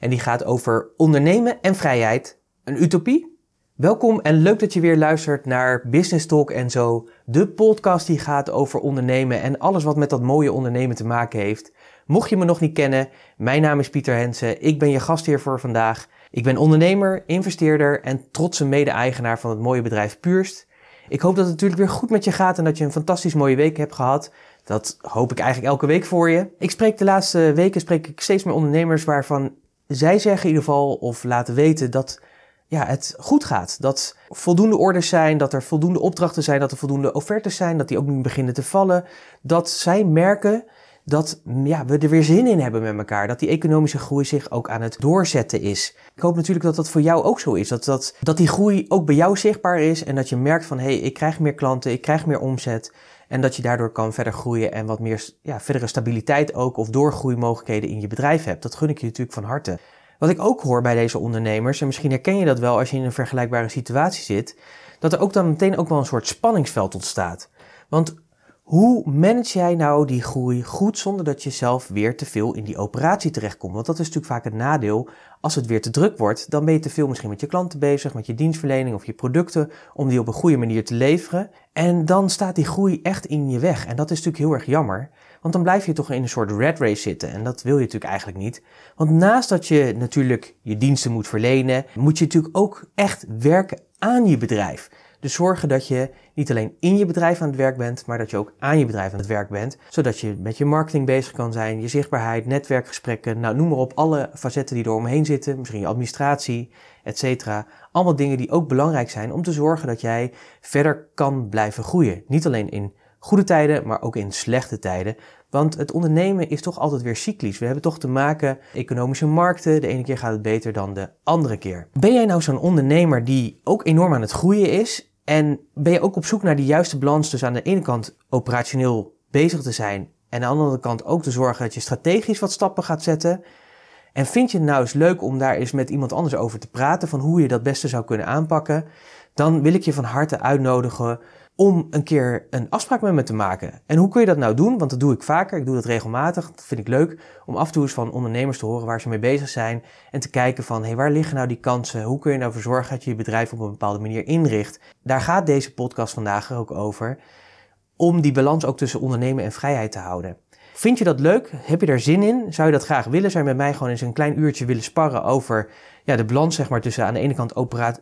en die gaat over ondernemen en vrijheid. Een utopie? Welkom en leuk dat je weer luistert naar Business Talk en zo, de podcast die gaat over ondernemen en alles wat met dat mooie ondernemen te maken heeft. Mocht je me nog niet kennen, mijn naam is Pieter Hensen, ik ben je gastheer voor vandaag. Ik ben ondernemer, investeerder en trotse mede-eigenaar van het mooie bedrijf Puurst. Ik hoop dat het natuurlijk weer goed met je gaat en dat je een fantastisch mooie week hebt gehad. Dat hoop ik eigenlijk elke week voor je. Ik spreek de laatste weken spreek ik steeds meer ondernemers waarvan zij zeggen in ieder geval of laten weten dat ja, het goed gaat. Dat voldoende orders zijn, dat er voldoende opdrachten zijn, dat er voldoende offertes zijn, dat die ook nu beginnen te vallen. Dat zij merken dat ja, we er weer zin in hebben met elkaar. Dat die economische groei zich ook aan het doorzetten is. Ik hoop natuurlijk dat dat voor jou ook zo is. Dat, dat, dat die groei ook bij jou zichtbaar is en dat je merkt van hé, hey, ik krijg meer klanten, ik krijg meer omzet. En dat je daardoor kan verder groeien en wat meer ja, verdere stabiliteit ook of doorgroeimogelijkheden in je bedrijf hebt. Dat gun ik je natuurlijk van harte. Wat ik ook hoor bij deze ondernemers, en misschien herken je dat wel als je in een vergelijkbare situatie zit, dat er ook dan meteen ook wel een soort spanningsveld ontstaat. Want hoe manage jij nou die groei goed zonder dat je zelf weer te veel in die operatie terechtkomt? Want dat is natuurlijk vaak het nadeel. Als het weer te druk wordt, dan ben je te veel misschien met je klanten bezig, met je dienstverlening of je producten, om die op een goede manier te leveren. En dan staat die groei echt in je weg. En dat is natuurlijk heel erg jammer. Want dan blijf je toch in een soort red race zitten. En dat wil je natuurlijk eigenlijk niet. Want naast dat je natuurlijk je diensten moet verlenen, moet je natuurlijk ook echt werken aan je bedrijf. Dus zorgen dat je niet alleen in je bedrijf aan het werk bent, maar dat je ook aan je bedrijf aan het werk bent. Zodat je met je marketing bezig kan zijn, je zichtbaarheid, netwerkgesprekken, nou noem maar op, alle facetten die er omheen zitten, misschien je administratie, etc. Allemaal dingen die ook belangrijk zijn om te zorgen dat jij verder kan blijven groeien. Niet alleen in goede tijden, maar ook in slechte tijden. Want het ondernemen is toch altijd weer cyclisch. We hebben toch te maken economische markten. De ene keer gaat het beter dan de andere keer. Ben jij nou zo'n ondernemer die ook enorm aan het groeien is? En ben je ook op zoek naar de juiste balans dus aan de ene kant operationeel bezig te zijn en aan de andere kant ook te zorgen dat je strategisch wat stappen gaat zetten? En vind je het nou eens leuk om daar eens met iemand anders over te praten van hoe je dat beste zou kunnen aanpakken? Dan wil ik je van harte uitnodigen om een keer een afspraak met me te maken. En hoe kun je dat nou doen? Want dat doe ik vaker, ik doe dat regelmatig. Dat vind ik leuk om af en toe eens van ondernemers te horen waar ze mee bezig zijn. En te kijken van, hé, hey, waar liggen nou die kansen? Hoe kun je nou voor zorgen dat je je bedrijf op een bepaalde manier inricht? Daar gaat deze podcast vandaag ook over. Om die balans ook tussen ondernemen en vrijheid te houden. Vind je dat leuk? Heb je daar zin in? Zou je dat graag willen? Zou je met mij gewoon eens een klein uurtje willen sparren over ja, de balans zeg maar, tussen aan de ene kant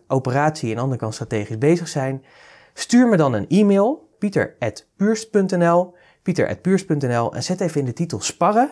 operatie en aan de andere kant strategisch bezig zijn? Stuur me dan een e-mail, pieter.puurst.nl, pieter.puurst.nl en zet even in de titel sparren.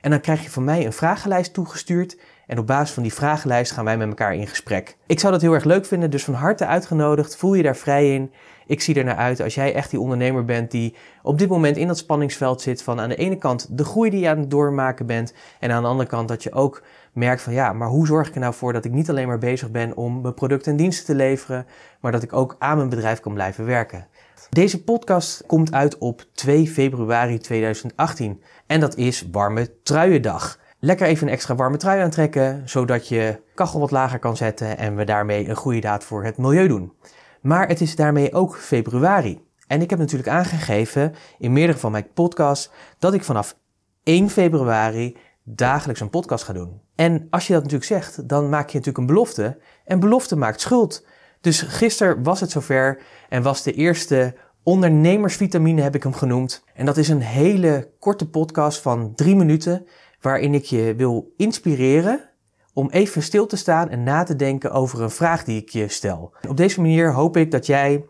En dan krijg je van mij een vragenlijst toegestuurd. En op basis van die vragenlijst gaan wij met elkaar in gesprek. Ik zou dat heel erg leuk vinden, dus van harte uitgenodigd. Voel je daar vrij in. Ik zie er naar uit als jij echt die ondernemer bent die op dit moment in dat spanningsveld zit van aan de ene kant de groei die je aan het doormaken bent en aan de andere kant dat je ook merkt van ja, maar hoe zorg ik er nou voor dat ik niet alleen maar bezig ben om mijn producten en diensten te leveren, maar dat ik ook aan mijn bedrijf kan blijven werken. Deze podcast komt uit op 2 februari 2018 en dat is Warme Truiendag. Lekker even een extra warme trui aantrekken, zodat je kachel wat lager kan zetten en we daarmee een goede daad voor het milieu doen. Maar het is daarmee ook februari. En ik heb natuurlijk aangegeven in meerdere van mijn podcasts dat ik vanaf 1 februari dagelijks een podcast ga doen. En als je dat natuurlijk zegt, dan maak je natuurlijk een belofte. En belofte maakt schuld. Dus gisteren was het zover en was de eerste ondernemersvitamine, heb ik hem genoemd. En dat is een hele korte podcast van drie minuten, waarin ik je wil inspireren om even stil te staan en na te denken over een vraag die ik je stel. op deze manier hoop ik dat jij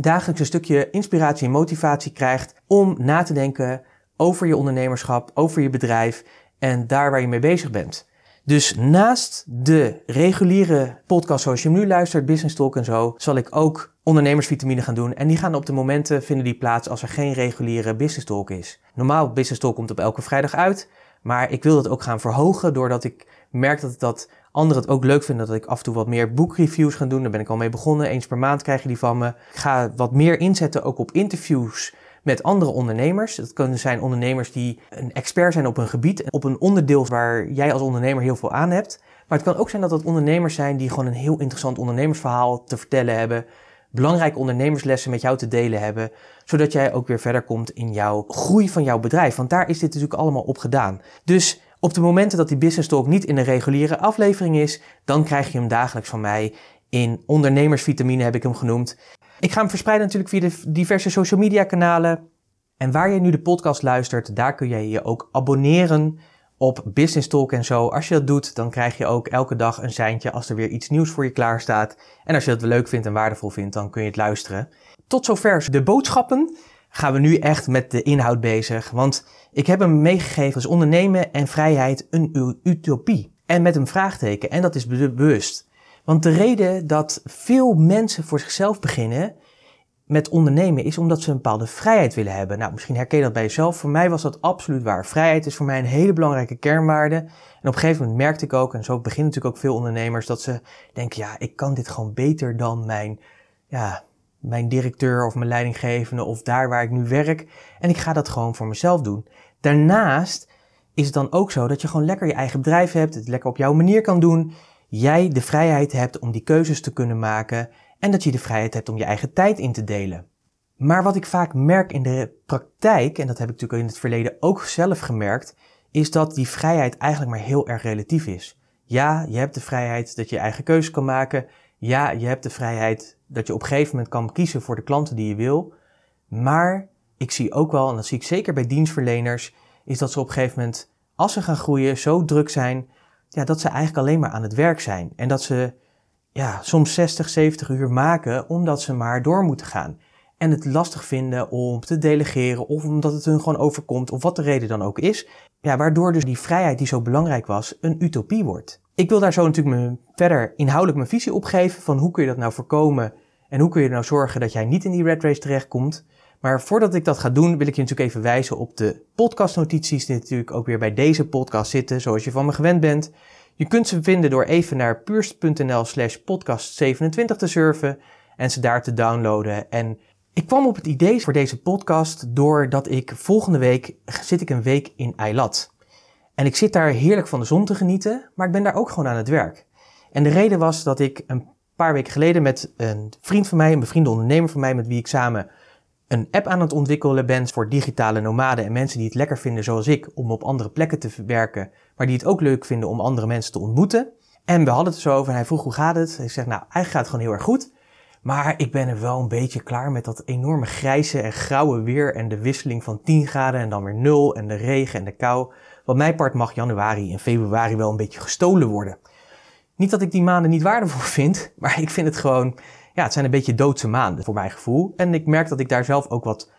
dagelijks een stukje inspiratie en motivatie krijgt om na te denken over je ondernemerschap, over je bedrijf en daar waar je mee bezig bent. Dus naast de reguliere podcast zoals je hem nu luistert, Business Talk en zo, zal ik ook ondernemersvitamine gaan doen. En die gaan op de momenten vinden die plaats als er geen reguliere Business Talk is. Normaal Business Talk komt op elke vrijdag uit. Maar ik wil dat ook gaan verhogen doordat ik merk dat, dat anderen het ook leuk vinden dat ik af en toe wat meer boekreviews ga doen. Daar ben ik al mee begonnen. Eens per maand krijg je die van me. Ik ga wat meer inzetten ook op interviews met andere ondernemers. Dat kunnen zijn ondernemers die een expert zijn op een gebied, op een onderdeel waar jij als ondernemer heel veel aan hebt. Maar het kan ook zijn dat het ondernemers zijn die gewoon een heel interessant ondernemersverhaal te vertellen hebben. Belangrijke ondernemerslessen met jou te delen hebben, zodat jij ook weer verder komt in jouw groei van jouw bedrijf. Want daar is dit natuurlijk allemaal op gedaan. Dus op de momenten dat die Business Talk niet in een reguliere aflevering is, dan krijg je hem dagelijks van mij in ondernemersvitamine heb ik hem genoemd. Ik ga hem verspreiden natuurlijk via de diverse social media kanalen. En waar je nu de podcast luistert, daar kun je je ook abonneren op Business Talk en zo. Als je dat doet, dan krijg je ook elke dag een seintje als er weer iets nieuws voor je klaar staat. En als je dat leuk vindt en waardevol vindt, dan kun je het luisteren. Tot zover de boodschappen. Gaan we nu echt met de inhoud bezig. Want ik heb hem meegegeven als ondernemen en vrijheid een utopie. En met een vraagteken. En dat is bewust. Want de reden dat veel mensen voor zichzelf beginnen met ondernemen is omdat ze een bepaalde vrijheid willen hebben. Nou, misschien herken je dat bij jezelf. Voor mij was dat absoluut waar. Vrijheid is voor mij een hele belangrijke kernwaarde. En op een gegeven moment merkte ik ook, en zo beginnen natuurlijk ook veel ondernemers, dat ze denken, ja, ik kan dit gewoon beter dan mijn, ja, mijn directeur of mijn leidinggevende of daar waar ik nu werk. En ik ga dat gewoon voor mezelf doen. Daarnaast is het dan ook zo dat je gewoon lekker je eigen bedrijf hebt, het lekker op jouw manier kan doen jij de vrijheid hebt om die keuzes te kunnen maken en dat je de vrijheid hebt om je eigen tijd in te delen. Maar wat ik vaak merk in de praktijk, en dat heb ik natuurlijk in het verleden ook zelf gemerkt, is dat die vrijheid eigenlijk maar heel erg relatief is. Ja, je hebt de vrijheid dat je je eigen keuzes kan maken. Ja, je hebt de vrijheid dat je op een gegeven moment kan kiezen voor de klanten die je wil. Maar ik zie ook wel, en dat zie ik zeker bij dienstverleners, is dat ze op een gegeven moment, als ze gaan groeien, zo druk zijn ja, dat ze eigenlijk alleen maar aan het werk zijn. En dat ze ja, soms 60, 70 uur maken omdat ze maar door moeten gaan. En het lastig vinden om te delegeren of omdat het hun gewoon overkomt of wat de reden dan ook is. Ja, waardoor dus die vrijheid die zo belangrijk was een utopie wordt. Ik wil daar zo natuurlijk me verder inhoudelijk mijn visie op geven van hoe kun je dat nou voorkomen en hoe kun je nou zorgen dat jij niet in die red race terechtkomt. Maar voordat ik dat ga doen, wil ik je natuurlijk even wijzen op de podcastnotities die natuurlijk ook weer bij deze podcast zitten, zoals je van me gewend bent. Je kunt ze vinden door even naar puurst.nl slash podcast 27 te surfen en ze daar te downloaden. En ik kwam op het idee voor deze podcast doordat ik volgende week zit ik een week in Eilat. En ik zit daar heerlijk van de zon te genieten, maar ik ben daar ook gewoon aan het werk. En de reden was dat ik een paar weken geleden met een vriend van mij, een bevriende ondernemer van mij, met wie ik samen een app aan het ontwikkelen bent voor digitale nomaden en mensen die het lekker vinden zoals ik om op andere plekken te werken, maar die het ook leuk vinden om andere mensen te ontmoeten. En we hadden het zo over en hij vroeg hoe gaat het? Ik zeg nou, eigenlijk gaat het gewoon heel erg goed. Maar ik ben er wel een beetje klaar met dat enorme grijze en grauwe weer en de wisseling van 10 graden en dan weer 0 en de regen en de kou. Wat mij part mag januari en februari wel een beetje gestolen worden. Niet dat ik die maanden niet waardevol vind, maar ik vind het gewoon ja, het zijn een beetje doodse maanden voor mijn gevoel. En ik merk dat ik daar zelf ook wat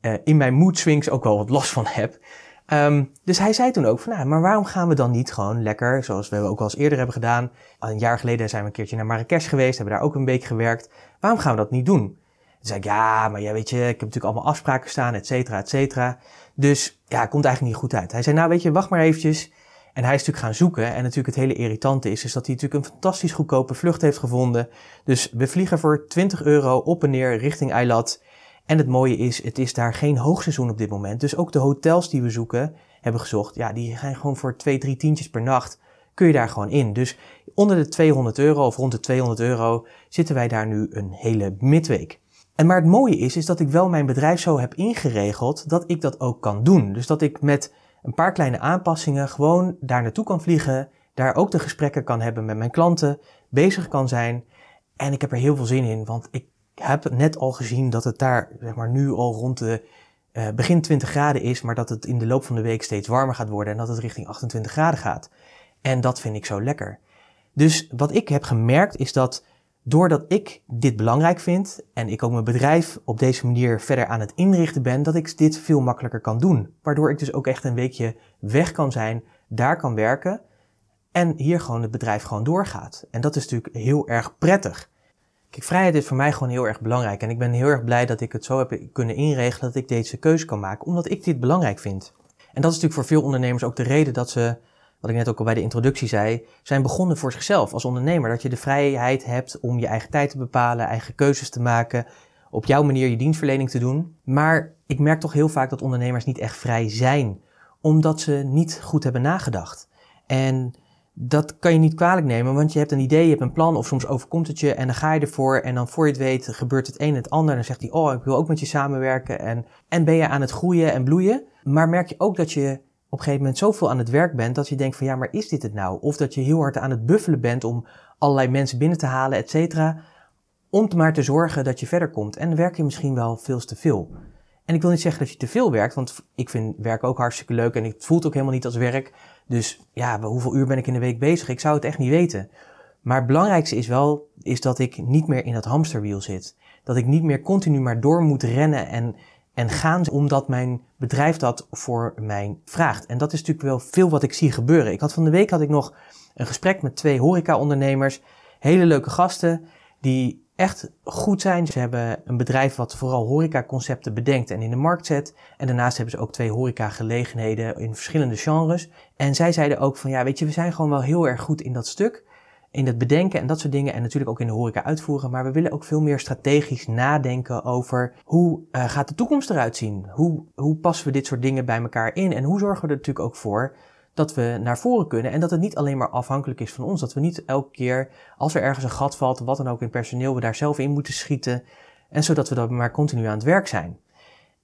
uh, in mijn mood swings ook wel wat last van heb. Um, dus hij zei toen ook van, nou, maar waarom gaan we dan niet gewoon lekker, zoals we ook al eens eerder hebben gedaan. Een jaar geleden zijn we een keertje naar Marrakesh geweest, hebben daar ook een week gewerkt. Waarom gaan we dat niet doen? Toen zei ik, ja, maar ja, weet je, ik heb natuurlijk allemaal afspraken staan, et cetera, et cetera. Dus ja, het komt eigenlijk niet goed uit. Hij zei, nou weet je, wacht maar eventjes. En hij is natuurlijk gaan zoeken. En natuurlijk het hele irritante is, is dat hij natuurlijk een fantastisch goedkope vlucht heeft gevonden. Dus we vliegen voor 20 euro op en neer richting Eilat. En het mooie is, het is daar geen hoogseizoen op dit moment. Dus ook de hotels die we zoeken, hebben gezocht, ja, die gaan gewoon voor 2, 3 tientjes per nacht. Kun je daar gewoon in. Dus onder de 200 euro of rond de 200 euro zitten wij daar nu een hele midweek. En maar het mooie is, is dat ik wel mijn bedrijf zo heb ingeregeld dat ik dat ook kan doen. Dus dat ik met een paar kleine aanpassingen gewoon daar naartoe kan vliegen, daar ook de gesprekken kan hebben met mijn klanten, bezig kan zijn. En ik heb er heel veel zin in, want ik heb net al gezien dat het daar zeg maar, nu al rond de uh, begin 20 graden is, maar dat het in de loop van de week steeds warmer gaat worden en dat het richting 28 graden gaat. En dat vind ik zo lekker. Dus wat ik heb gemerkt is dat doordat ik dit belangrijk vind en ik ook mijn bedrijf op deze manier verder aan het inrichten ben, dat ik dit veel makkelijker kan doen. Waardoor ik dus ook echt een weekje weg kan zijn, daar kan werken en hier gewoon het bedrijf gewoon doorgaat. En dat is natuurlijk heel erg prettig. Kijk, vrijheid is voor mij gewoon heel erg belangrijk en ik ben heel erg blij dat ik het zo heb kunnen inregelen dat ik deze keuze kan maken, omdat ik dit belangrijk vind. En dat is natuurlijk voor veel ondernemers ook de reden dat ze, wat ik net ook al bij de introductie zei, zijn begonnen voor zichzelf als ondernemer. Dat je de vrijheid hebt om je eigen tijd te bepalen, eigen keuzes te maken, op jouw manier je dienstverlening te doen. Maar ik merk toch heel vaak dat ondernemers niet echt vrij zijn, omdat ze niet goed hebben nagedacht. En dat kan je niet kwalijk nemen, want je hebt een idee, je hebt een plan of soms overkomt het je en dan ga je ervoor en dan voor je het weet gebeurt het een en het ander. En dan zegt hij, oh, ik wil ook met je samenwerken en, en ben je aan het groeien en bloeien. Maar merk je ook dat je op een gegeven moment zoveel aan het werk bent dat je denkt van ja, maar is dit het nou? Of dat je heel hard aan het buffelen bent om allerlei mensen binnen te halen, et cetera. Om maar te zorgen dat je verder komt. En dan werk je misschien wel veel te veel. En ik wil niet zeggen dat je te veel werkt, want ik vind werk ook hartstikke leuk en het voelt ook helemaal niet als werk. Dus ja, hoeveel uur ben ik in de week bezig? Ik zou het echt niet weten. Maar het belangrijkste is wel, is dat ik niet meer in dat hamsterwiel zit. Dat ik niet meer continu maar door moet rennen en, en gaan omdat mijn bedrijf dat voor mij vraagt. En dat is natuurlijk wel veel wat ik zie gebeuren. Ik had van de week had ik nog een gesprek met twee horeca-ondernemers. Hele leuke gasten die echt goed zijn. Ze hebben een bedrijf wat vooral horecaconcepten bedenkt en in de markt zet. En daarnaast hebben ze ook twee horecagelegenheden in verschillende genres. En zij zeiden ook van ja, weet je, we zijn gewoon wel heel erg goed in dat stuk. In het bedenken en dat soort dingen. En natuurlijk ook in de horeca uitvoeren. Maar we willen ook veel meer strategisch nadenken over hoe uh, gaat de toekomst eruit zien? Hoe, hoe passen we dit soort dingen bij elkaar in? En hoe zorgen we er natuurlijk ook voor dat we naar voren kunnen en dat het niet alleen maar afhankelijk is van ons. Dat we niet elke keer, als er ergens een gat valt, wat dan ook in personeel, we daar zelf in moeten schieten. En zodat we dan maar continu aan het werk zijn.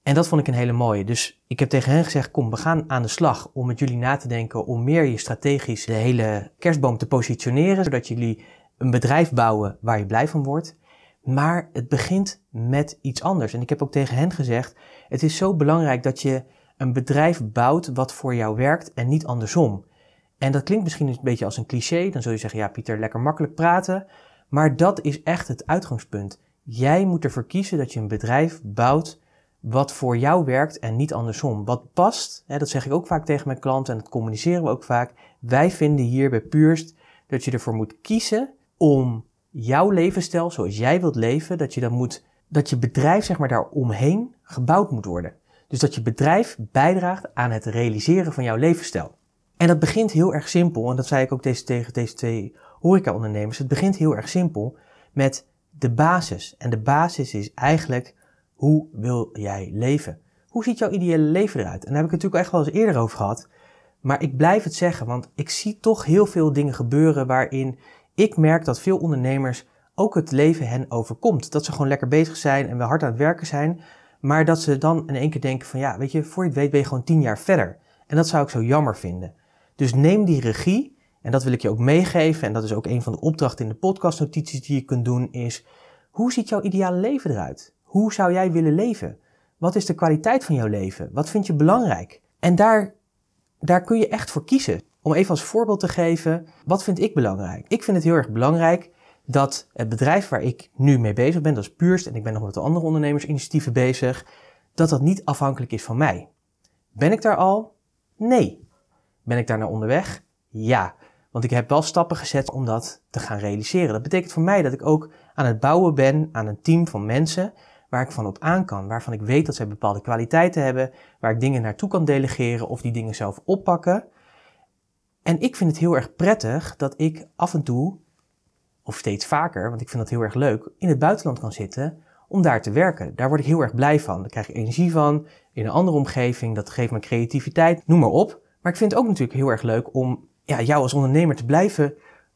En dat vond ik een hele mooie. Dus ik heb tegen hen gezegd: kom, we gaan aan de slag om met jullie na te denken om meer je strategisch de hele kerstboom te positioneren, zodat jullie een bedrijf bouwen waar je blij van wordt. Maar het begint met iets anders. En ik heb ook tegen hen gezegd: het is zo belangrijk dat je een bedrijf bouwt wat voor jou werkt en niet andersom. En dat klinkt misschien een beetje als een cliché. Dan zul je zeggen, ja Pieter, lekker makkelijk praten. Maar dat is echt het uitgangspunt. Jij moet ervoor kiezen dat je een bedrijf bouwt wat voor jou werkt en niet andersom. Wat past, hè, dat zeg ik ook vaak tegen mijn klanten en dat communiceren we ook vaak. Wij vinden hier bij Purst dat je ervoor moet kiezen om jouw levensstijl zoals jij wilt leven, dat je dan moet, dat je bedrijf zeg maar daaromheen gebouwd moet worden. Dus dat je bedrijf bijdraagt aan het realiseren van jouw levensstijl. En dat begint heel erg simpel, en dat zei ik ook deze, tegen deze twee horeca-ondernemers. Het begint heel erg simpel met de basis. En de basis is eigenlijk, hoe wil jij leven? Hoe ziet jouw ideale leven eruit? En daar heb ik het natuurlijk echt wel eens eerder over gehad. Maar ik blijf het zeggen, want ik zie toch heel veel dingen gebeuren waarin ik merk dat veel ondernemers ook het leven hen overkomt. Dat ze gewoon lekker bezig zijn en wel hard aan het werken zijn, maar dat ze dan in één keer denken van ja, weet je, voor je het weet ben je gewoon tien jaar verder. En dat zou ik zo jammer vinden. Dus neem die regie, en dat wil ik je ook meegeven, en dat is ook een van de opdrachten in de podcastnotities die je kunt doen, is hoe ziet jouw ideale leven eruit? Hoe zou jij willen leven? Wat is de kwaliteit van jouw leven? Wat vind je belangrijk? En daar, daar kun je echt voor kiezen. Om even als voorbeeld te geven, wat vind ik belangrijk? Ik vind het heel erg belangrijk dat het bedrijf waar ik nu mee bezig ben, dat is Purst, en ik ben nog met de andere ondernemersinitiatieven bezig, dat dat niet afhankelijk is van mij. Ben ik daar al? Nee. Ben ik daar naar onderweg? Ja. Want ik heb wel stappen gezet om dat te gaan realiseren. Dat betekent voor mij dat ik ook aan het bouwen ben aan een team van mensen waar ik van op aan kan, waarvan ik weet dat zij bepaalde kwaliteiten hebben, waar ik dingen naartoe kan delegeren of die dingen zelf oppakken. En ik vind het heel erg prettig dat ik af en toe of steeds vaker, want ik vind dat heel erg leuk, in het buitenland kan zitten om daar te werken. Daar word ik heel erg blij van. Daar krijg ik energie van, in een andere omgeving, dat geeft me creativiteit, noem maar op. Maar ik vind het ook natuurlijk heel erg leuk om ja, jou als ondernemer te blijven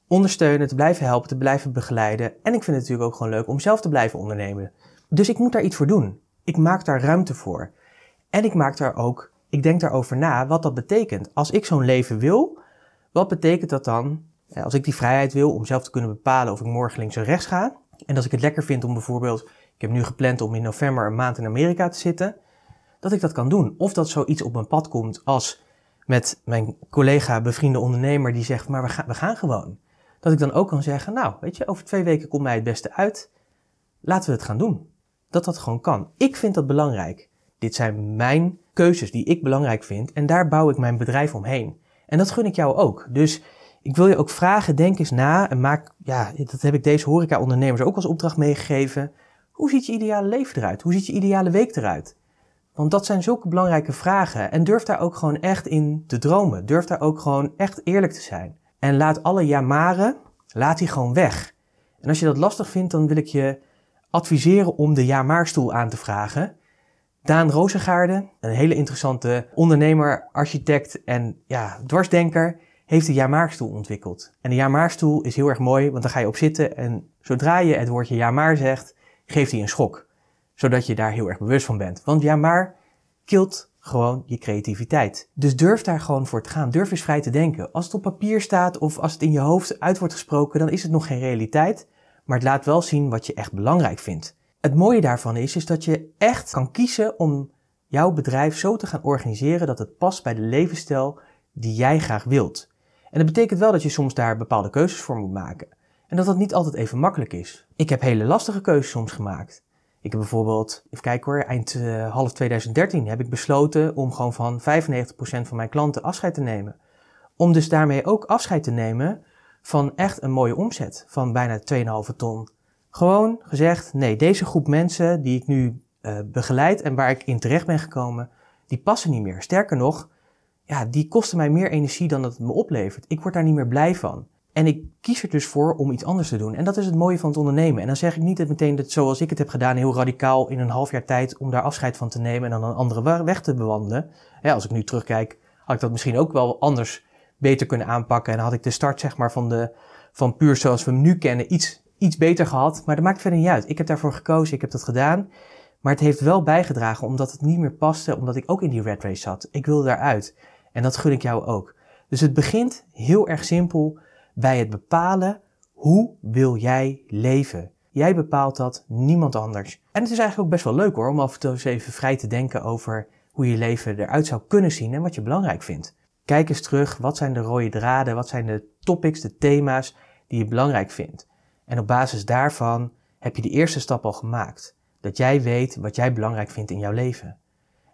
ondersteunen, te blijven helpen, te blijven begeleiden. En ik vind het natuurlijk ook gewoon leuk om zelf te blijven ondernemen. Dus ik moet daar iets voor doen. Ik maak daar ruimte voor. En ik maak daar ook, ik denk daarover na wat dat betekent. Als ik zo'n leven wil, wat betekent dat dan als ik die vrijheid wil om zelf te kunnen bepalen of ik morgen links of rechts ga. En als ik het lekker vind om bijvoorbeeld, ik heb nu gepland om in november een maand in Amerika te zitten, dat ik dat kan doen. Of dat zoiets op mijn pad komt als met mijn collega, bevriende ondernemer die zegt, maar we gaan, we gaan gewoon. Dat ik dan ook kan zeggen, nou, weet je, over twee weken komt mij het beste uit. Laten we het gaan doen. Dat dat gewoon kan. Ik vind dat belangrijk. Dit zijn mijn keuzes die ik belangrijk vind en daar bouw ik mijn bedrijf omheen. En dat gun ik jou ook. Dus ik wil je ook vragen, denk eens na en maak, ja, dat heb ik deze horeca-ondernemers ook als opdracht meegegeven. Hoe ziet je ideale leven eruit? Hoe ziet je ideale week eruit? Want dat zijn zulke belangrijke vragen. En durf daar ook gewoon echt in te dromen. Durf daar ook gewoon echt eerlijk te zijn. En laat alle jamaren, laat die gewoon weg. En als je dat lastig vindt, dan wil ik je adviseren om de ja-maar-stoel aan te vragen. Daan Rozengaarde, een hele interessante ondernemer, architect en ja, dwarsdenker, heeft de ja-maar-stoel ontwikkeld. En de ja-maar-stoel is heel erg mooi, want dan ga je op zitten en zodra je het woordje ja-maar zegt, geeft hij een schok. Zodat je daar heel erg bewust van bent. Want ja-maar kilt gewoon je creativiteit. Dus durf daar gewoon voor te gaan. Durf eens vrij te denken. Als het op papier staat of als het in je hoofd uit wordt gesproken, dan is het nog geen realiteit maar het laat wel zien wat je echt belangrijk vindt. Het mooie daarvan is, is dat je echt kan kiezen om jouw bedrijf zo te gaan organiseren dat het past bij de levensstijl die jij graag wilt. En dat betekent wel dat je soms daar bepaalde keuzes voor moet maken. En dat dat niet altijd even makkelijk is. Ik heb hele lastige keuzes soms gemaakt. Ik heb bijvoorbeeld, even kijken hoor, eind uh, half 2013 heb ik besloten om gewoon van 95% van mijn klanten afscheid te nemen. Om dus daarmee ook afscheid te nemen van echt een mooie omzet van bijna 2,5 ton. Gewoon gezegd, nee, deze groep mensen die ik nu uh, begeleid en waar ik in terecht ben gekomen, die passen niet meer. Sterker nog, ja, die kosten mij meer energie dan dat het me oplevert. Ik word daar niet meer blij van. En ik kies er dus voor om iets anders te doen. En dat is het mooie van het ondernemen. En dan zeg ik niet het meteen dat zoals ik het heb gedaan, heel radicaal in een half jaar tijd om daar afscheid van te nemen en dan een andere weg te bewandelen. Ja, als ik nu terugkijk, had ik dat misschien ook wel anders beter kunnen aanpakken. En had ik de start zeg maar, van, de, van puur zoals we hem nu kennen iets, iets beter gehad. Maar dat maakt verder niet uit. Ik heb daarvoor gekozen, ik heb dat gedaan. Maar het heeft wel bijgedragen omdat het niet meer paste, omdat ik ook in die red race zat. Ik wilde daaruit. En dat gun ik jou ook. Dus het begint heel erg simpel bij het bepalen hoe wil jij leven. Jij bepaalt dat, niemand anders. En het is eigenlijk ook best wel leuk hoor, om af en toe eens even vrij te denken over hoe je leven eruit zou kunnen zien en wat je belangrijk vindt. Kijk eens terug, wat zijn de rode draden, wat zijn de topics, de thema's die je belangrijk vindt. En op basis daarvan heb je de eerste stap al gemaakt. Dat jij weet wat jij belangrijk vindt in jouw leven.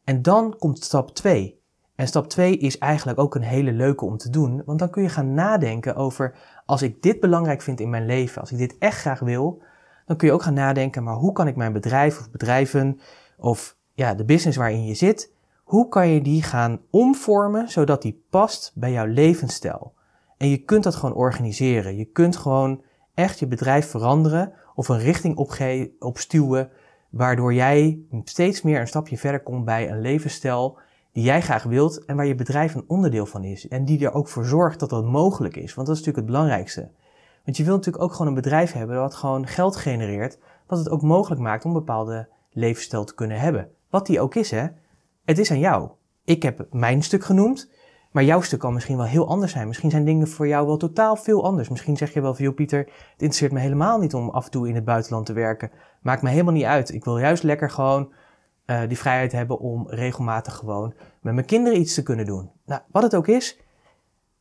En dan komt stap 2. En stap 2 is eigenlijk ook een hele leuke om te doen, want dan kun je gaan nadenken over als ik dit belangrijk vind in mijn leven, als ik dit echt graag wil, dan kun je ook gaan nadenken, maar hoe kan ik mijn bedrijf of bedrijven of ja, de business waarin je zit, hoe kan je die gaan omvormen zodat die past bij jouw levensstijl? En je kunt dat gewoon organiseren. Je kunt gewoon echt je bedrijf veranderen of een richting opstuwen, waardoor jij steeds meer een stapje verder komt bij een levensstijl die jij graag wilt en waar je bedrijf een onderdeel van is. En die er ook voor zorgt dat dat mogelijk is. Want dat is natuurlijk het belangrijkste. Want je wilt natuurlijk ook gewoon een bedrijf hebben dat gewoon geld genereert, wat het ook mogelijk maakt om een bepaalde levensstijl te kunnen hebben. Wat die ook is, hè. Het is aan jou. Ik heb mijn stuk genoemd, maar jouw stuk kan misschien wel heel anders zijn. Misschien zijn dingen voor jou wel totaal veel anders. Misschien zeg je wel van, joh Pieter, het interesseert me helemaal niet om af en toe in het buitenland te werken. Maakt me helemaal niet uit. Ik wil juist lekker gewoon uh, die vrijheid hebben om regelmatig gewoon met mijn kinderen iets te kunnen doen. Nou, wat het ook is,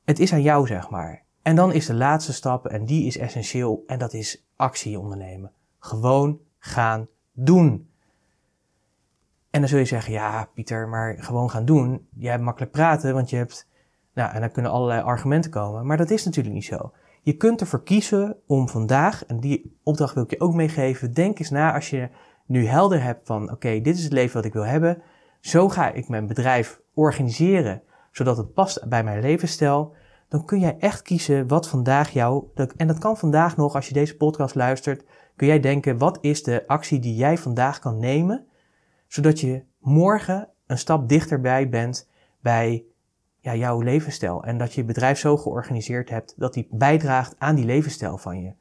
het is aan jou, zeg maar. En dan is de laatste stap, en die is essentieel, en dat is actie ondernemen. Gewoon gaan doen. En dan zul je zeggen, ja Pieter, maar gewoon gaan doen. Jij hebt makkelijk praten, want je hebt... Nou, en dan kunnen allerlei argumenten komen. Maar dat is natuurlijk niet zo. Je kunt ervoor kiezen om vandaag, en die opdracht wil ik je ook meegeven, denk eens na als je nu helder hebt van, oké, dit is het leven wat ik wil hebben. Zo ga ik mijn bedrijf organiseren, zodat het past bij mijn levensstijl. Dan kun jij echt kiezen wat vandaag jou, en dat kan vandaag nog, als je deze podcast luistert, kun jij denken, wat is de actie die jij vandaag kan nemen zodat je morgen een stap dichterbij bent bij ja, jouw levensstijl. En dat je je bedrijf zo georganiseerd hebt dat die bijdraagt aan die levensstijl van je.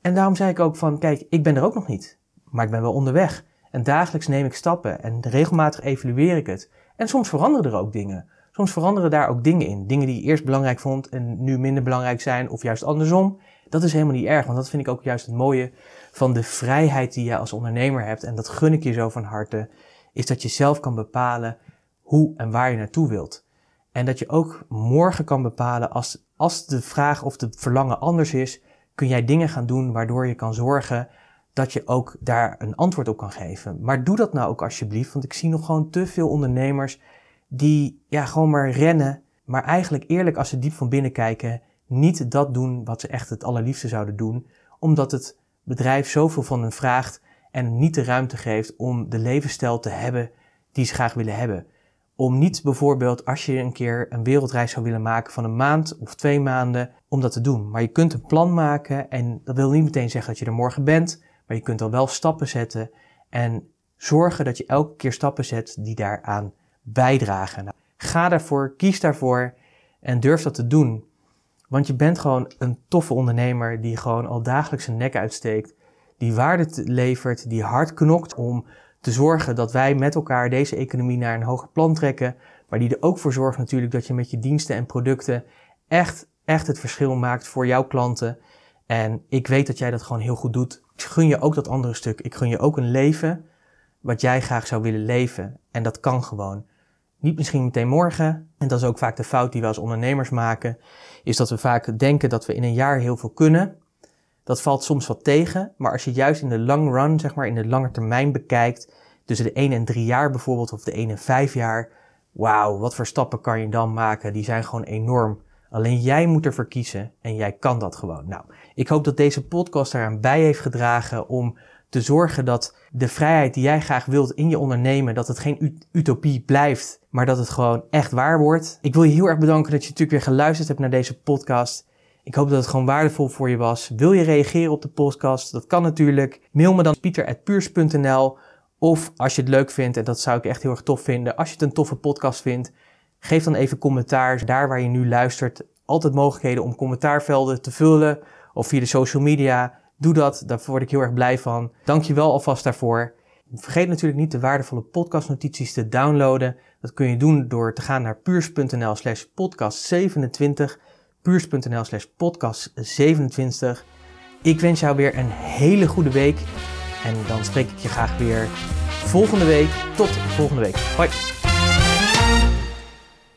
En daarom zei ik ook van, kijk, ik ben er ook nog niet, maar ik ben wel onderweg. En dagelijks neem ik stappen en regelmatig evalueer ik het. En soms veranderen er ook dingen. Soms veranderen daar ook dingen in. Dingen die je eerst belangrijk vond en nu minder belangrijk zijn, of juist andersom. Dat is helemaal niet erg, want dat vind ik ook juist het mooie van de vrijheid die je als ondernemer hebt. En dat gun ik je zo van harte is dat je zelf kan bepalen hoe en waar je naartoe wilt. En dat je ook morgen kan bepalen als, als de vraag of de verlangen anders is, kun jij dingen gaan doen waardoor je kan zorgen dat je ook daar een antwoord op kan geven. Maar doe dat nou ook alsjeblieft, want ik zie nog gewoon te veel ondernemers die ja, gewoon maar rennen, maar eigenlijk eerlijk als ze diep van binnen kijken, niet dat doen wat ze echt het allerliefste zouden doen, omdat het bedrijf zoveel van hen vraagt en niet de ruimte geeft om de levensstijl te hebben die ze graag willen hebben. Om niet bijvoorbeeld als je een keer een wereldreis zou willen maken van een maand of twee maanden, om dat te doen. Maar je kunt een plan maken en dat wil niet meteen zeggen dat je er morgen bent, maar je kunt al wel stappen zetten en zorgen dat je elke keer stappen zet die daaraan bijdragen. Nou, ga daarvoor, kies daarvoor en durf dat te doen. Want je bent gewoon een toffe ondernemer die gewoon al dagelijks zijn nek uitsteekt, die waarde levert, die hard knokt om te zorgen dat wij met elkaar deze economie naar een hoger plan trekken, maar die er ook voor zorgt natuurlijk dat je met je diensten en producten echt, echt het verschil maakt voor jouw klanten. En ik weet dat jij dat gewoon heel goed doet. Ik gun je ook dat andere stuk. Ik gun je ook een leven wat jij graag zou willen leven. En dat kan gewoon. Niet misschien meteen morgen. En dat is ook vaak de fout die we als ondernemers maken. Is dat we vaak denken dat we in een jaar heel veel kunnen. Dat valt soms wat tegen. Maar als je juist in de long run, zeg maar in de lange termijn bekijkt. Tussen de 1 en 3 jaar bijvoorbeeld, of de 1 en 5 jaar. Wauw, wat voor stappen kan je dan maken? Die zijn gewoon enorm. Alleen jij moet ervoor kiezen en jij kan dat gewoon. Nou, ik hoop dat deze podcast eraan bij heeft gedragen om te zorgen dat de vrijheid die jij graag wilt in je ondernemen, dat het geen utopie blijft, maar dat het gewoon echt waar wordt. Ik wil je heel erg bedanken dat je natuurlijk weer geluisterd hebt naar deze podcast. Ik hoop dat het gewoon waardevol voor je was. Wil je reageren op de podcast? Dat kan natuurlijk. Mail me dan pieter.puurs.nl of als je het leuk vindt, en dat zou ik echt heel erg tof vinden, als je het een toffe podcast vindt, geef dan even commentaar. Daar waar je nu luistert, altijd mogelijkheden om commentaarvelden te vullen of via de social media. Doe dat, daar word ik heel erg blij van. Dank je wel alvast daarvoor. Vergeet natuurlijk niet de waardevolle podcastnotities te downloaden. Dat kun je doen door te gaan naar puurs.nl slash podcast 27. Puurs.nl slash podcast 27. Ik wens jou weer een hele goede week. En dan spreek ik je graag weer volgende week. Tot volgende week. Hoi.